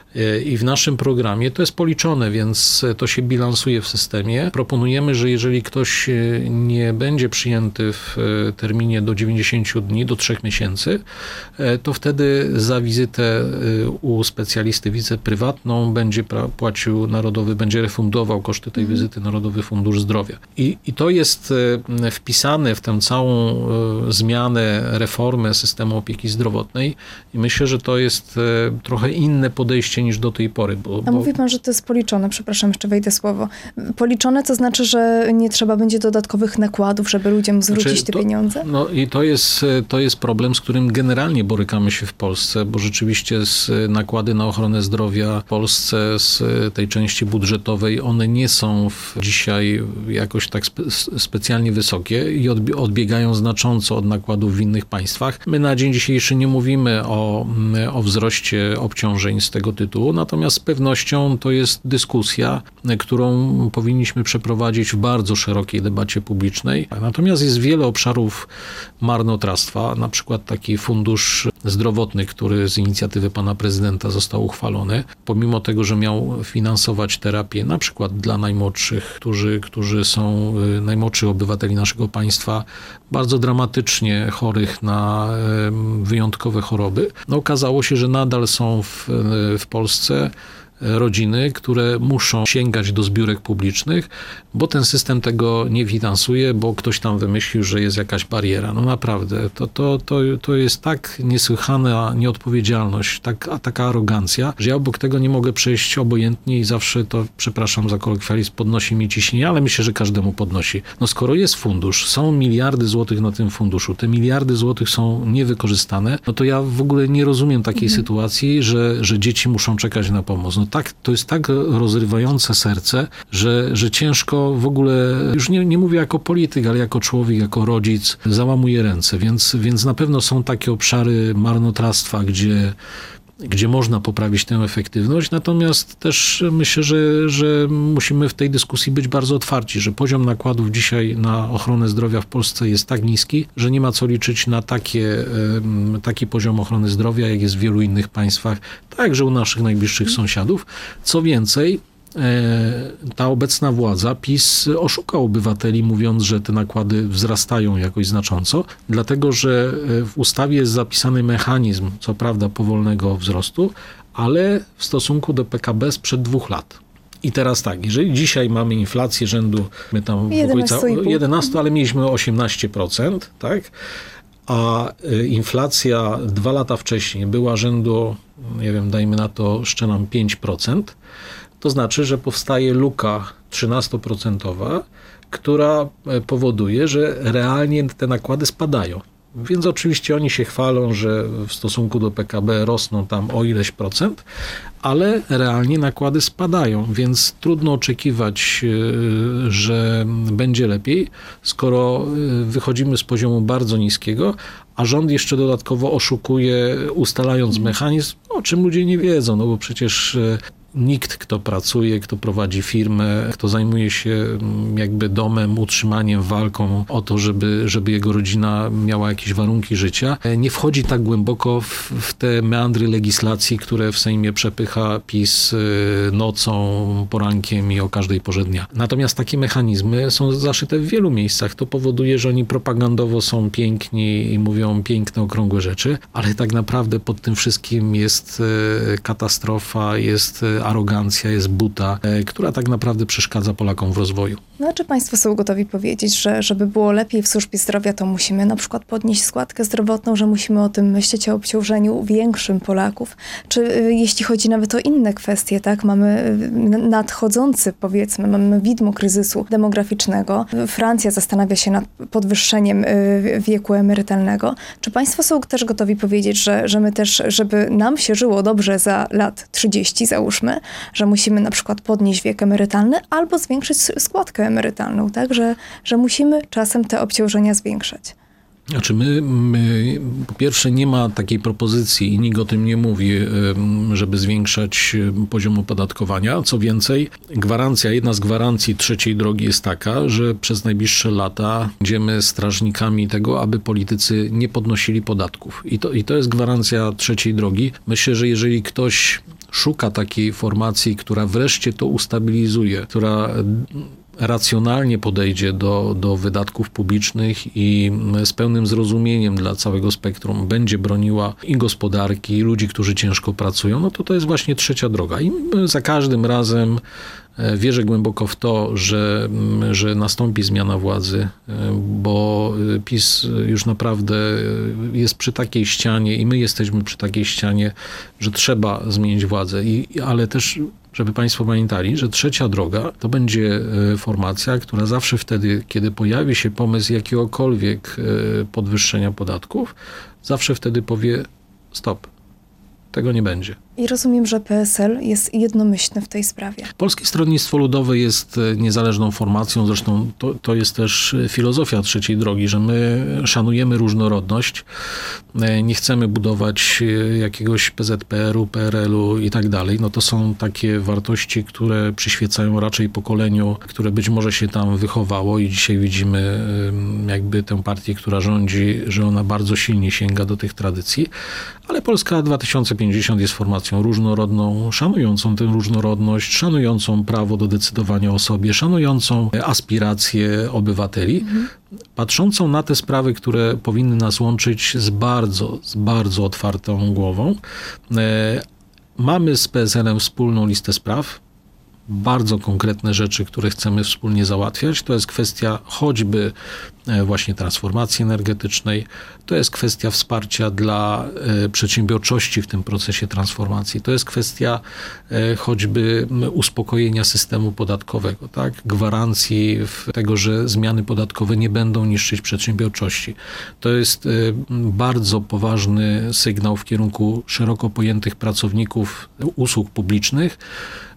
I w naszym programie to jest policzone, więc to się bilansuje w systemie. Proponujemy, że jeżeli ktoś e, nie będzie przyjęty w e, terminie do 90 dni, do 3 miesięcy, to wtedy za wizytę u specjalisty, wizytę prywatną będzie płacił Narodowy, będzie refundował koszty tej mhm. wizyty Narodowy Fundusz Zdrowia. I, I to jest wpisane w tę całą zmianę, reformę systemu opieki zdrowotnej i myślę, że to jest trochę inne podejście niż do tej pory. Bo, A mówi pan, że to jest policzone, przepraszam, jeszcze wejdę słowo. Policzone to znaczy, że nie trzeba będzie dodatkowych nakładów, żeby ludziom zwrócić znaczy, te to, pieniądze? No i to jest, to jest problem, z którym generalnie borykamy się w Polsce, bo rzeczywiście z nakłady na ochronę zdrowia w Polsce z tej części budżetowej, one nie są dzisiaj jakoś tak spe, specjalnie wysokie i odbiegają znacząco od nakładów w innych państwach. My na dzień dzisiejszy nie mówimy o, o wzroście obciążeń z tego tytułu, natomiast z pewnością to jest dyskusja, którą powinniśmy przeprowadzić w bardzo szerokiej debacie publicznej. Natomiast jest wiele obszarów marnotrawstwa, na przykład taki fundusz zdrowotny, który z inicjatywy pana prezydenta został uchwalony, pomimo tego, że miał finansować terapię na przykład dla najmłodszych, którzy, którzy są y, najmłodszych obywateli naszego państwa, bardzo dramatycznie chorych na wyjątkowe choroby. No, okazało się, że nadal są w, w Polsce Polsce. Rodziny, które muszą sięgać do zbiórek publicznych, bo ten system tego nie finansuje, bo ktoś tam wymyślił, że jest jakaś bariera. No naprawdę, to, to, to, to jest tak niesłychana nieodpowiedzialność, tak, taka arogancja, że ja obok tego nie mogę przejść obojętnie i zawsze to, przepraszam za kolokwializm, podnosi mi ciśnienie, ale myślę, że każdemu podnosi. No skoro jest fundusz, są miliardy złotych na tym funduszu, te miliardy złotych są niewykorzystane, no to ja w ogóle nie rozumiem takiej mhm. sytuacji, że, że dzieci muszą czekać na pomoc. No tak, to jest tak rozrywające serce, że, że ciężko w ogóle, już nie, nie mówię jako polityk, ale jako człowiek, jako rodzic, załamuje ręce. Więc, więc na pewno są takie obszary marnotrawstwa, gdzie gdzie można poprawić tę efektywność, natomiast też myślę, że, że musimy w tej dyskusji być bardzo otwarci, że poziom nakładów dzisiaj na ochronę zdrowia w Polsce jest tak niski, że nie ma co liczyć na takie, taki poziom ochrony zdrowia, jak jest w wielu innych państwach, także u naszych najbliższych sąsiadów. Co więcej, ta obecna władza, PiS, oszukał obywateli, mówiąc, że te nakłady wzrastają jakoś znacząco, dlatego że e, w ustawie jest zapisany mechanizm, co prawda, powolnego wzrostu, ale w stosunku do PKB sprzed dwóch lat. I teraz tak, jeżeli dzisiaj mamy inflację rzędu my tam w 11, 11 ale mieliśmy 18%, tak? A e, inflacja dwa lata wcześniej była rzędu, nie wiem, dajmy na to, szczelam 5%, to znaczy, że powstaje luka 13%, która e, powoduje, że realnie te nakłady spadają. Więc oczywiście oni się chwalą, że w stosunku do PKB rosną tam o ileś procent, ale realnie nakłady spadają, więc trudno oczekiwać, e, że będzie lepiej, skoro e, wychodzimy z poziomu bardzo niskiego, a rząd jeszcze dodatkowo oszukuje, ustalając mechanizm, o czym ludzie nie wiedzą, no bo przecież nikt, kto pracuje, kto prowadzi firmę, kto zajmuje się mm, jakby domem, utrzymaniem, walką o to, żeby, żeby jego rodzina miała jakieś warunki życia, nie wchodzi tak głęboko w, w te meandry legislacji, które w Sejmie przepycha PiS y, nocą, porankiem i o każdej porze dnia. Natomiast takie mechanizmy są zaszyte w wielu miejscach. To powoduje, że oni propagandowo są piękni i mówią piękne, okrągłe rzeczy, ale tak naprawdę pod tym wszystkim jest y, katastrofa, jest arogancja, jest buta, e, która tak naprawdę przeszkadza Polakom w rozwoju. No, czy Państwo są gotowi powiedzieć, że żeby było lepiej w służbie zdrowia, to musimy na przykład podnieść składkę zdrowotną, że musimy o tym myśleć, o obciążeniu większym Polaków? Czy y, jeśli chodzi nawet o inne kwestie, tak, mamy y, nadchodzący, powiedzmy, mamy widmo kryzysu demograficznego. Francja zastanawia się nad podwyższeniem y, wieku emerytalnego. Czy Państwo są też gotowi powiedzieć, że, że my też, żeby nam się żyło dobrze za lat 30, załóżmy, że musimy na przykład podnieść wiek emerytalny albo zwiększyć składkę emerytalną, tak? Że, że musimy czasem te obciążenia zwiększać. Znaczy my, my, po pierwsze nie ma takiej propozycji i nikt o tym nie mówi, żeby zwiększać poziom opodatkowania. Co więcej, gwarancja, jedna z gwarancji trzeciej drogi jest taka, że przez najbliższe lata będziemy strażnikami tego, aby politycy nie podnosili podatków. I to, i to jest gwarancja trzeciej drogi. Myślę, że jeżeli ktoś szuka takiej formacji, która wreszcie to ustabilizuje, która racjonalnie podejdzie do, do wydatków publicznych i z pełnym zrozumieniem dla całego spektrum będzie broniła i gospodarki, i ludzi, którzy ciężko pracują, no to to jest właśnie trzecia droga. I za każdym razem e, wierzę głęboko w to, że, że nastąpi zmiana władzy, e, bo e, PiS już naprawdę jest przy takiej ścianie i my jesteśmy przy takiej ścianie, że trzeba zmienić władzę. I, ale też żeby Państwo pamiętali, że trzecia droga to będzie e, formacja, która zawsze wtedy, kiedy pojawi się pomysł jakiegokolwiek e, podwyższenia podatków, zawsze wtedy powie stop. Tego nie będzie. I rozumiem, że PSL jest jednomyślny w tej sprawie. Polskie Stronnictwo Ludowe jest e, niezależną formacją, zresztą to, to jest też e, filozofia trzeciej drogi, że my szanujemy różnorodność, e, nie chcemy budować jakiegoś PZPR-u, PRL-u i tak dalej. No to są takie wartości, które przyświecają raczej pokoleniu, które być może się tam wychowało i dzisiaj widzimy jakby tę partię, która rządzi, że ona bardzo silnie sięga do tych tradycji, ale Polska 2050 jest formacją różnorodną, szanującą tę różnorodność, szanującą prawo do decydowania o sobie, szanującą aspiracje obywateli, mhm. patrzącą na te sprawy, które powinny nas łączyć z bardzo, z bardzo otwartą głową. E, mamy z PSL-em wspólną listę spraw, bardzo konkretne rzeczy, które chcemy wspólnie załatwiać. To jest kwestia choćby właśnie transformacji energetycznej, to jest kwestia wsparcia dla e, przedsiębiorczości w tym procesie transformacji, to jest kwestia e, choćby uspokojenia systemu podatkowego, tak? gwarancji tego, że zmiany podatkowe nie będą niszczyć przedsiębiorczości. To jest bardzo poważny sygnał w kierunku szeroko pojętych pracowników usług publicznych,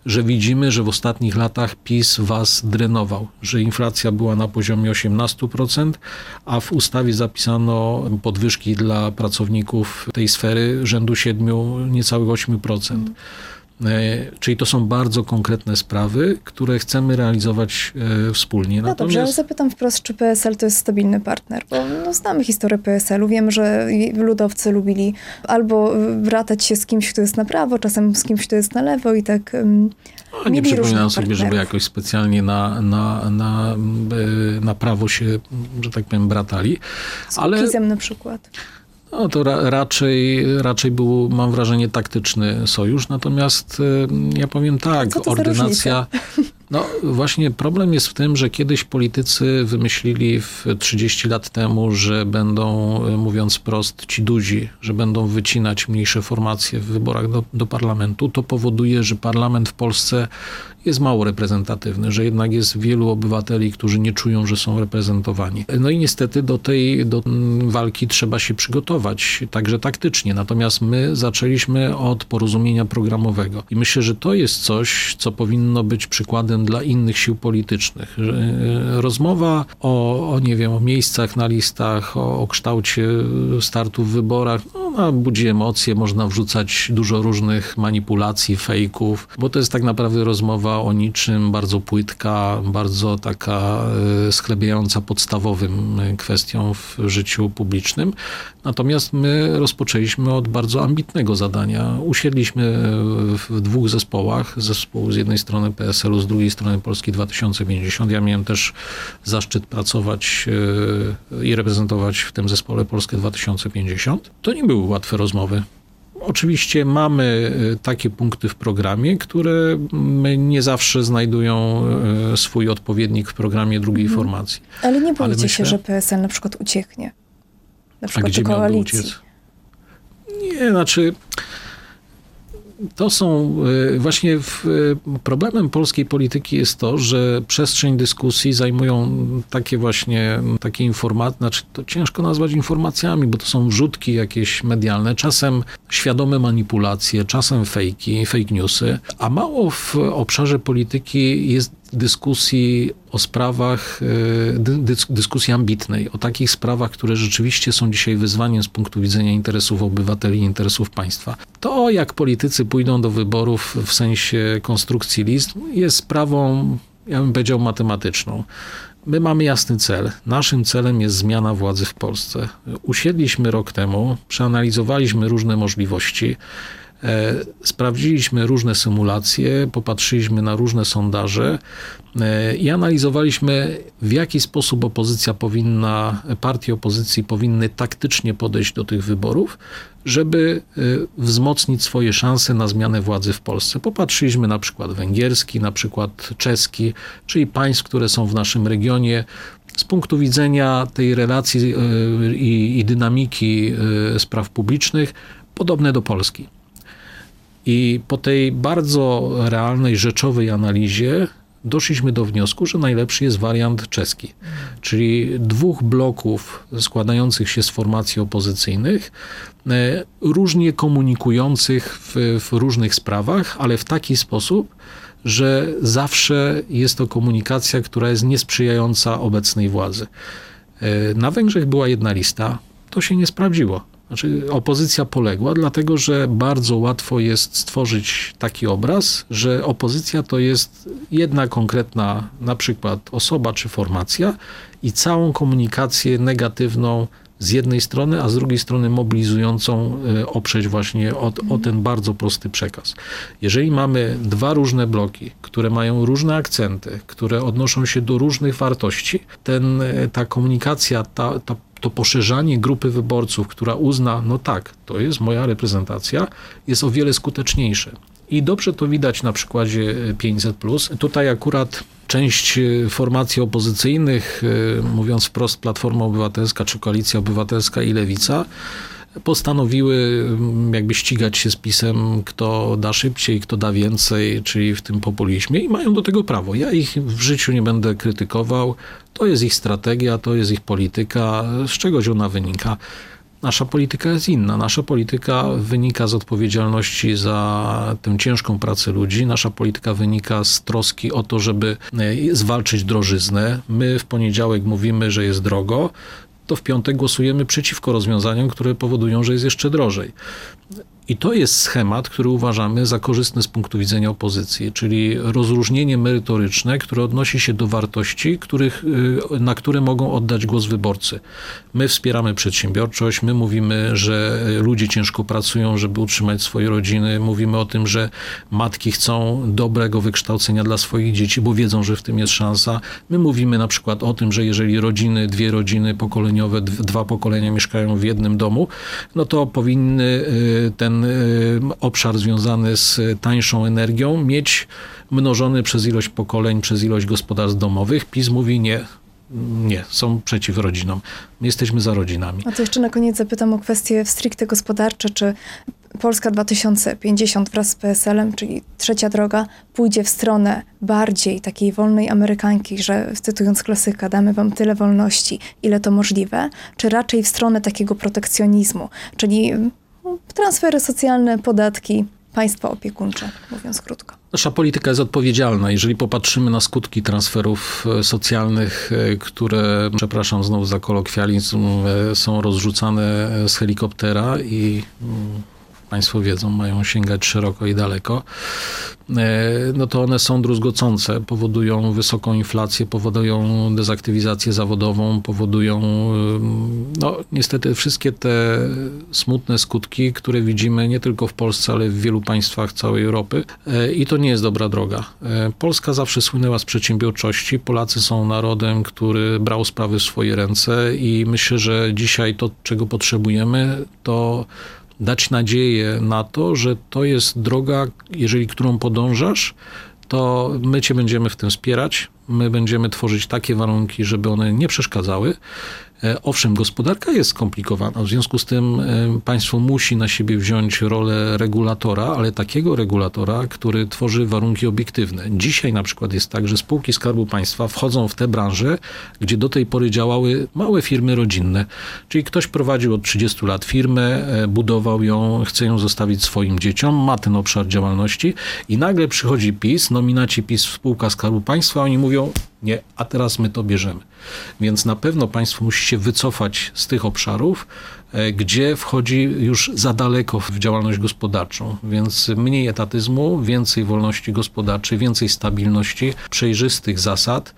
że widzimy, że w ostatnich latach PiS was drenował, że inflacja była na poziomie 18%, a w ustawie zapisano podwyżki dla pracowników tej sfery rzędu 7, niecałych 8%. E, czyli to są bardzo konkretne sprawy, które chcemy realizować e, wspólnie. No Natomiast... dobrze, ale zapytam wprost, czy PSL to jest stabilny partner? Bo no, znamy historię PSL-u, wiem, że ludowcy lubili albo bratać się z kimś, kto jest na prawo, czasem z kimś, kto jest na lewo i tak... No, nie przypominam sobie, żeby jakoś specjalnie na, na, na, e, na prawo się, że tak powiem, bratali. Z ale... na przykład. No to ra, raczej, raczej był, mam wrażenie, taktyczny sojusz. Natomiast y, ja powiem tak, ordynacja. No właśnie problem jest w tym, że kiedyś politycy wymyślili w 30 lat temu, że będą, y, mówiąc prost, ci duzi, że będą wycinać mniejsze formacje w wyborach do, do parlamentu. To powoduje, że parlament w Polsce jest mało reprezentatywny, że jednak jest wielu obywateli, którzy nie czują, że są reprezentowani. No i niestety do tej do walki trzeba się przygotować, także taktycznie. Natomiast my zaczęliśmy od porozumienia programowego i myślę, że to jest coś, co powinno być przykładem dla innych sił politycznych. E, rozmowa o, o nie wiem, o miejscach na listach, o, o kształcie startu w wyborach, no, ona budzi emocje, można wrzucać dużo różnych manipulacji, fejków, bo to jest tak naprawdę rozmowa o niczym, bardzo płytka, bardzo taka e, sklebiająca podstawowym e, kwestią w życiu publicznym. Natomiast my rozpoczęliśmy od bardzo ambitnego zadania. Usiedliśmy w dwóch zespołach. Zespół z jednej strony PSL-u, z drugiej strony Polski 2050. Ja miałem też zaszczyt pracować e, i reprezentować w tym zespole Polskę 2050. To nie były łatwe rozmowy. Oczywiście mamy y, takie punkty w programie, które nie zawsze znajdują y, swój odpowiednik w programie drugiej mhm. formacji. Ale nie boicie myślę, się, że PSL na przykład ucieknie? Na przykład A gdzie miałby uciec? Nie, znaczy to są e, właśnie w, e, problemem polskiej polityki jest to, że przestrzeń dyskusji zajmują takie właśnie takie informacje, znaczy to ciężko nazwać informacjami, bo to są wrzutki jakieś medialne, czasem świadome manipulacje, czasem fejki, fake newsy, a mało w obszarze polityki jest dyskusji o sprawach, e, dyskusji ambitnej, o takich sprawach, które rzeczywiście są dzisiaj wyzwaniem z punktu widzenia interesów obywateli interesów państwa. To, jak politycy pójdą do wyborów w sensie konstrukcji list, jest sprawą, ja bym powiedział, matematyczną. My mamy jasny cel. Naszym celem jest zmiana władzy w Polsce. Usiedliśmy rok temu, przeanalizowaliśmy różne możliwości. E, sprawdziliśmy różne symulacje, popatrzyliśmy na różne sondaże e, i analizowaliśmy, w jaki sposób opozycja powinna, partie opozycji powinny taktycznie podejść do tych wyborów, żeby e, wzmocnić swoje szanse na zmianę władzy w Polsce. Popatrzyliśmy na przykład węgierski, na przykład czeski, czyli państw, które są w naszym regionie. Z punktu widzenia tej relacji i, i dynamiki spraw publicznych, podobne do Polski. I po tej bardzo realnej, rzeczowej analizie doszliśmy do wniosku, że najlepszy jest wariant czeski, czyli dwóch bloków składających się z formacji opozycyjnych, e, różnie komunikujących w, w różnych sprawach, ale w taki sposób, że zawsze jest to komunikacja, która jest niesprzyjająca obecnej władzy. E, na Węgrzech była jedna lista, to się nie sprawdziło. Znaczy, opozycja poległa, dlatego że bardzo łatwo jest stworzyć taki obraz, że opozycja to jest jedna konkretna, na przykład osoba czy formacja i całą komunikację negatywną z jednej strony, a z drugiej strony mobilizującą e, oprzeć właśnie o, o, ten bardzo prosty przekaz. Jeżeli mamy dwa różne bloki, które mają różne akcenty, które odnoszą się do różnych wartości, ten, e, ta komunikacja, ta, ta to poszerzanie grupy wyborców, która uzna, no tak, to jest moja reprezentacja, jest o wiele skuteczniejsze. I dobrze to widać na przykładzie 500. Tutaj akurat część e, formacji opozycyjnych, e, mówiąc wprost Platforma Obywatelska czy Koalicja Obywatelska i Lewica, postanowiły mm, jakby ścigać się z pisem, kto da szybciej, kto da więcej, czyli w tym populizmie i mają do tego prawo. Ja ich w życiu nie będę krytykował. To jest ich strategia, to jest ich polityka, z czegoś ona wynika. Nasza polityka jest inna. Nasza polityka wynika z odpowiedzialności za tę ciężką pracę ludzi. Nasza polityka wynika z troski o to, żeby e, zwalczyć drożyznę. My w poniedziałek mówimy, że jest drogo to w piątek głosujemy przeciwko rozwiązaniom, które powodują, że jest jeszcze drożej. I to jest schemat, który uważamy za korzystny z punktu widzenia opozycji, czyli rozróżnienie merytoryczne, które odnosi się do wartości, których, y, na które mogą oddać głos wyborcy. My wspieramy przedsiębiorczość, my mówimy, że ludzie ciężko pracują, żeby utrzymać swoje rodziny, mówimy o tym, że matki chcą dobrego wykształcenia dla swoich dzieci, bo wiedzą, że w tym jest szansa. My mówimy na przykład o tym, że jeżeli rodziny, dwie rodziny pokoleniowe, dwa pokolenia mieszkają w jednym domu, no to powinny y, ten ten y, obszar związany z tańszą energią mieć mnożony przez ilość pokoleń, przez ilość gospodarstw domowych. PiS mówi nie, nie, są przeciw rodzinom. My jesteśmy za rodzinami. A to jeszcze na koniec zapytam o kwestie stricte gospodarcze. Czy Polska 2050 wraz z PSL-em, czyli trzecia droga, pójdzie w stronę bardziej takiej wolnej Amerykanki, że cytując klasyka, damy wam tyle wolności, ile to możliwe, czy raczej w stronę takiego protekcjonizmu, czyli transfery socjalne, podatki, państwo opiekuńcze, mówiąc krótko. Nasza polityka jest odpowiedzialna. Jeżeli popatrzymy na skutki transferów e, socjalnych, e, które, przepraszam znowu za kolokwializm, e, są rozrzucane z helikoptera i mm, Państwo wiedzą, mają sięgać szeroko i daleko, e, no to one są druzgocące, powodują wysoką inflację, powodują dezaktywizację zawodową, powodują no niestety wszystkie te smutne skutki, które widzimy nie tylko w Polsce, ale w wielu państwach całej Europy e, i to nie jest dobra droga. E, Polska zawsze słynęła z przedsiębiorczości. Polacy są narodem, który brał sprawy w swoje ręce i myślę, że dzisiaj to, czego potrzebujemy, to dać nadzieję na to, że to jest droga, jeżeli którą podążasz, to my Cię będziemy w tym wspierać. My będziemy tworzyć takie warunki, żeby one nie przeszkadzały. E, owszem, gospodarka jest skomplikowana, w związku z tym e, państwo musi na siebie wziąć rolę regulatora, ale takiego regulatora, który tworzy warunki obiektywne. Dzisiaj na przykład jest tak, że spółki Skarbu Państwa wchodzą w te branże, gdzie do tej pory działały małe firmy rodzinne. Czyli ktoś prowadził od 30 lat firmę, e, budował ją, chce ją zostawić swoim dzieciom, ma ten obszar działalności i nagle przychodzi PiS, nominaci PiS spółka Skarbu Państwa, oni mówią, nie, a teraz my to bierzemy. Więc na pewno państwo musi się wycofać z tych obszarów, e, gdzie wchodzi już za daleko w działalność gospodarczą. Więc mniej etatyzmu, więcej wolności gospodarczej, więcej stabilności, przejrzystych zasad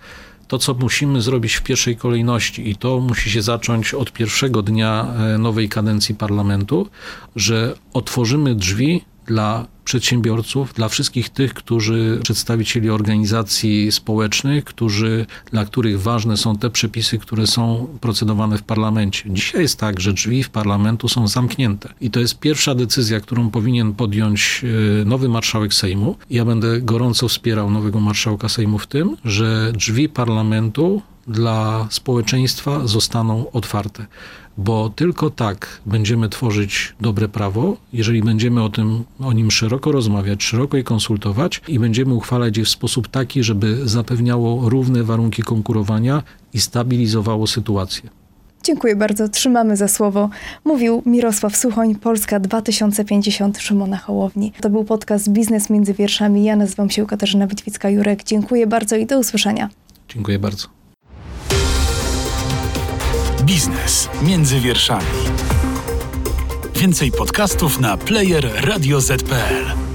to, co musimy zrobić w pierwszej kolejności, i to musi się zacząć od pierwszego dnia e, nowej kadencji parlamentu, że otworzymy drzwi dla przedsiębiorców, dla wszystkich tych, którzy przedstawicieli organizacji społecznych, którzy, dla których ważne są te przepisy, które są procedowane w parlamencie. Dzisiaj jest tak, że drzwi w parlamentu są zamknięte i to jest pierwsza decyzja, którą powinien podjąć e, nowy marszałek Sejmu. Ja będę gorąco wspierał nowego marszałka Sejmu w tym, że drzwi parlamentu dla społeczeństwa zostaną otwarte, bo tylko tak będziemy tworzyć dobre prawo, jeżeli będziemy o tym o nim szeroko rozmawiać, szeroko je konsultować i będziemy uchwalać je w sposób taki, żeby zapewniało równe warunki konkurowania i stabilizowało sytuację. Dziękuję bardzo, trzymamy za słowo. Mówił Mirosław Suchoń, Polska 2050 Szymona Hołowni. To był podcast Biznes między wierszami. Ja nazywam się Katarzyna Witwicka-Jurek. Dziękuję bardzo i do usłyszenia. Dziękuję bardzo. Biznes między wierszami. Więcej podcastów na player radioz.pl.